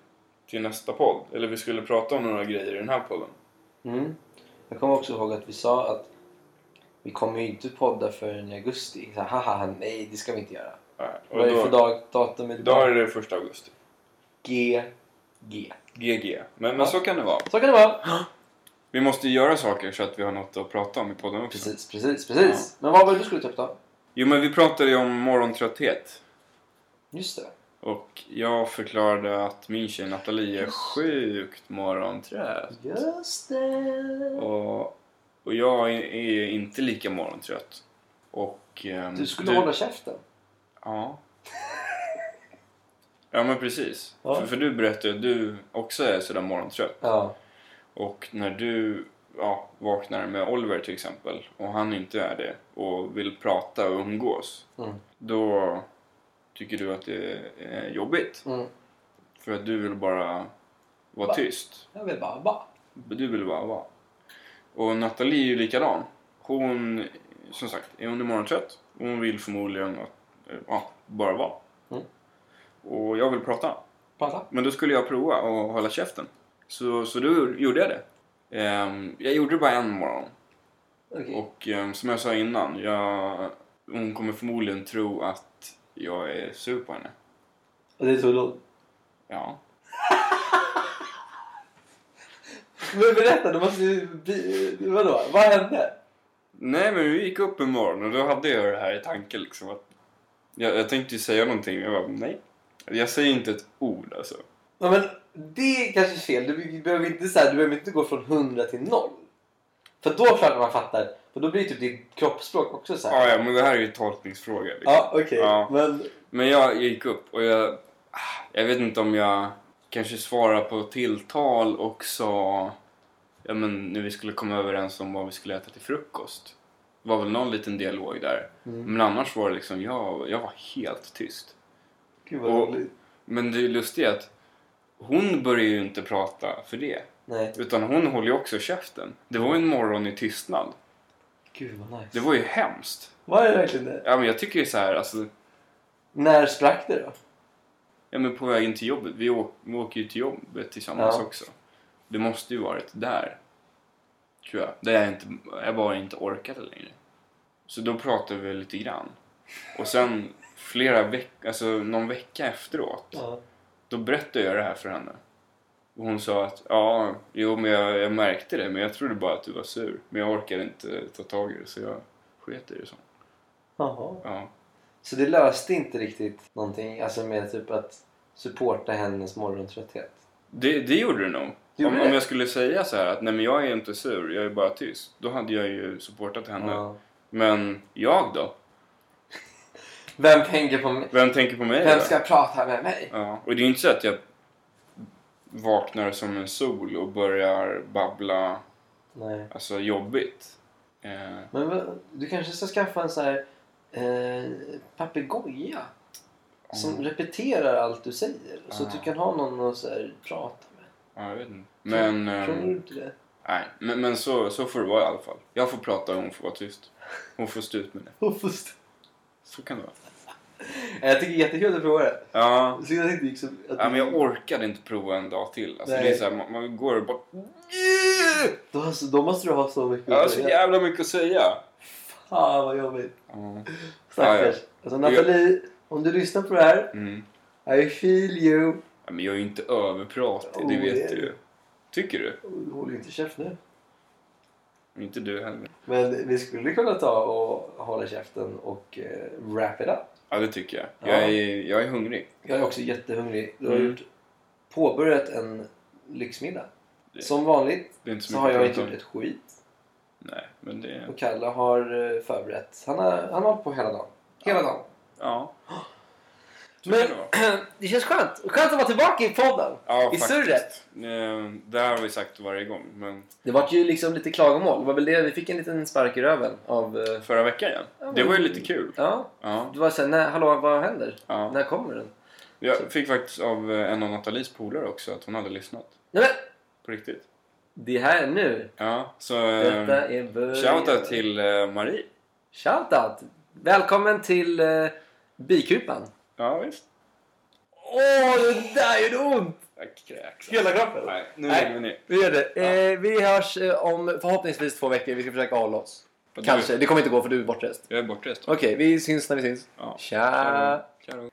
till nästa podd. Eller vi skulle prata om några grejer i den här podden. Mm. Jag kommer också ihåg att vi sa att vi kommer ju inte podda förrän i augusti. Så, haha, nej det ska vi inte göra. Nej, Vad är det för dag, datum idag är det första augusti. G. G. GG. Men, men Ja. så kan det vara. Så kan det vara. Vi måste ju göra saker så att vi har något att prata om i podden också. Precis, precis, precis. Men vad var det du skulle ta upp då? Jo, men vi pratade ju om morgontrötthet. Just det. Och jag förklarade att min tjej Nathalie är sjukt morgontrött. Just det. Och, och jag är, inte lika morgontrött. Och... ehm, Du skulle hålla käften. Ja. Ja men precis. Ja. För, för du berättade att du också är sådär morgontrött. Ja. Och när du ja, vaknar med Oliver till exempel och han inte är det och vill prata och umgås. Mm. Då tycker du att det är jobbigt. Mm. För att du vill bara vara Va? tyst. Jag vill bara bara. Du vill bara vara. Och Nathalie är ju likadan. Hon, som sagt, är hon morgontrött. och Hon vill förmodligen att, eh, ja, bara vara. Mm. Och jag vill prata. Prata. Men då skulle jag prova att hålla käften. Så, så då gjorde jag det. Ehm, jag gjorde det bara en morgon. Okej. Och ehm, som jag sa innan, jag, hon kommer förmodligen tro att jag är sur på henne. Och det tog lång. Ja. Men berätta, du måste ju... Vadå? Vad hände? Nej men vi gick upp en morgon och då hade jag det här i tanken liksom att jag, jag tänkte ju säga någonting men jag bara nej. Jag säger inte ett ord alltså. Ja, men det är kanske fel. Du behöver inte, så här, du behöver inte gå från 100 till 0. För då klart man fattar. För då blir typ ditt kroppsspråk också så här. Ja, ja men det här är ju tolkningsfråga liksom. Ja, okej. Ja. Men... Men jag, jag gick upp och jag, jag vet inte om jag kanske svarade på tilltal och sa ja, men när vi skulle komma överens om vad vi skulle äta till frukost. Det var väl någon liten dialog där. Mm. Men annars var det liksom, jag, jag var helt tyst. Gud vad Och- roligt. Men det är lustigt att hon börjar ju inte prata för det. Nej. Utan hon håller ju också käften. Det var ju en morgon i tystnad. Gud vad nice. Det var ju hemskt. Var det verkligen det? Ja men jag tycker ju så här, alltså. När sprack det då? Ja men på vägen till jobbet. Vi, åk, vi åker ju till jobbet tillsammans Ja. också. Det måste ju varit där. Tror jag. Där jag, inte, jag bara inte orkade längre. Så då pratade vi lite grann. Och sen flera veckor, alltså någon vecka efteråt. Ja. Då berättade jag det här för henne. Och hon sa att ja, jo men jag, jag märkte det men jag trodde bara att du var sur. Men jag orkade inte ta tag i det så jag sket i det så. Jaha. Ja. Så det löste inte riktigt någonting? Alltså med typ att supporta hennes morgontrötthet? Det, det gjorde det nog. Gjorde Om, det? om jag skulle säga så här att nej men jag är inte sur, jag är bara tyst. Då hade jag ju supportat henne. Ja. Men jag då? Vem tänker på mig? Vem tänker på mig Vem då? ska prata med mig? Ja. Och det är ju inte så att jag vaknar som en sol och börjar babbla Nej. alltså jobbigt. Eh, Men du kanske ska skaffa en så här eh, papegoja som repeterar allt du säger så att du Ja. kan ha någon att så här, prata med. ja, jag vet inte. Men, Tror ehm, du inte det? nej, men, men så, så får det vara i alla fall. Jag får prata och hon får vara tyst. Hon får stå ut med det. Så kan det vara. Jag tycker det är jättekul att prova det. Ja, Så jag tänkte liksom att ja men jag orkade inte prova en dag till. Alltså, Nej. det är så här, man, man går och bara... då, alltså, då måste du ha så mycket Jag har att så säga. jävla mycket att säga. Fan vad jobbigt. Ja. Stackars. Alltså Nathalie, om du lyssnar på det här. Mm. I feel you. Ja, men jag är ju inte överpratig, Oh, vet det är du ju. Tycker du? Du håller inte käft nu. Inte du heller. Men vi skulle kunna ta och hålla käften och eh, wrap it up. Ja, det tycker jag. Ja. Jag, är, jag är hungrig. Jag är också jättehungrig. Du har Mm. gjort, påbörjat en lyxmiddag. Det- Som vanligt så, så har jag inte gjort ett skit. Nej, men det... Och Kalle har eh, förberett. Han har, han har hållit på hela dagen. Hela dagen. Ja. Så Men det det känns skönt. Skönt att vara tillbaka i podden. Ja, I faktiskt. surret. Eh, Det här har vi sagt varje gång. Men Det var ju liksom lite klagomål. Det var väl det. Vi fick en liten spark i röven av... eh, förra veckan igen. Ja, Det var ju lite kul. Ja. Ja. Det var såhär, nej, hallå vad händer? Ja. När kommer den? Jag fick faktiskt av eh, en av Nathalies polare också att hon hade lyssnat. Nej men! På riktigt. Det här är nu. Ja, så... Detta är början. Shoutout till Marie. Shoutout! Välkommen till uh, Bikupan. Ja, visst. Åh, det där gjorde ont! Jag kräks. Hela kroppen? Nej, nu Nej. vi ner. Vi gör det. Eh, vi hörs eh, om förhoppningsvis två veckor. Vi ska försöka hålla oss. Du- Kanske. Det kommer inte gå för du är bortrest. Jag är bortrest. Okej, vi syns när vi syns. Ja. Tja! Tja då.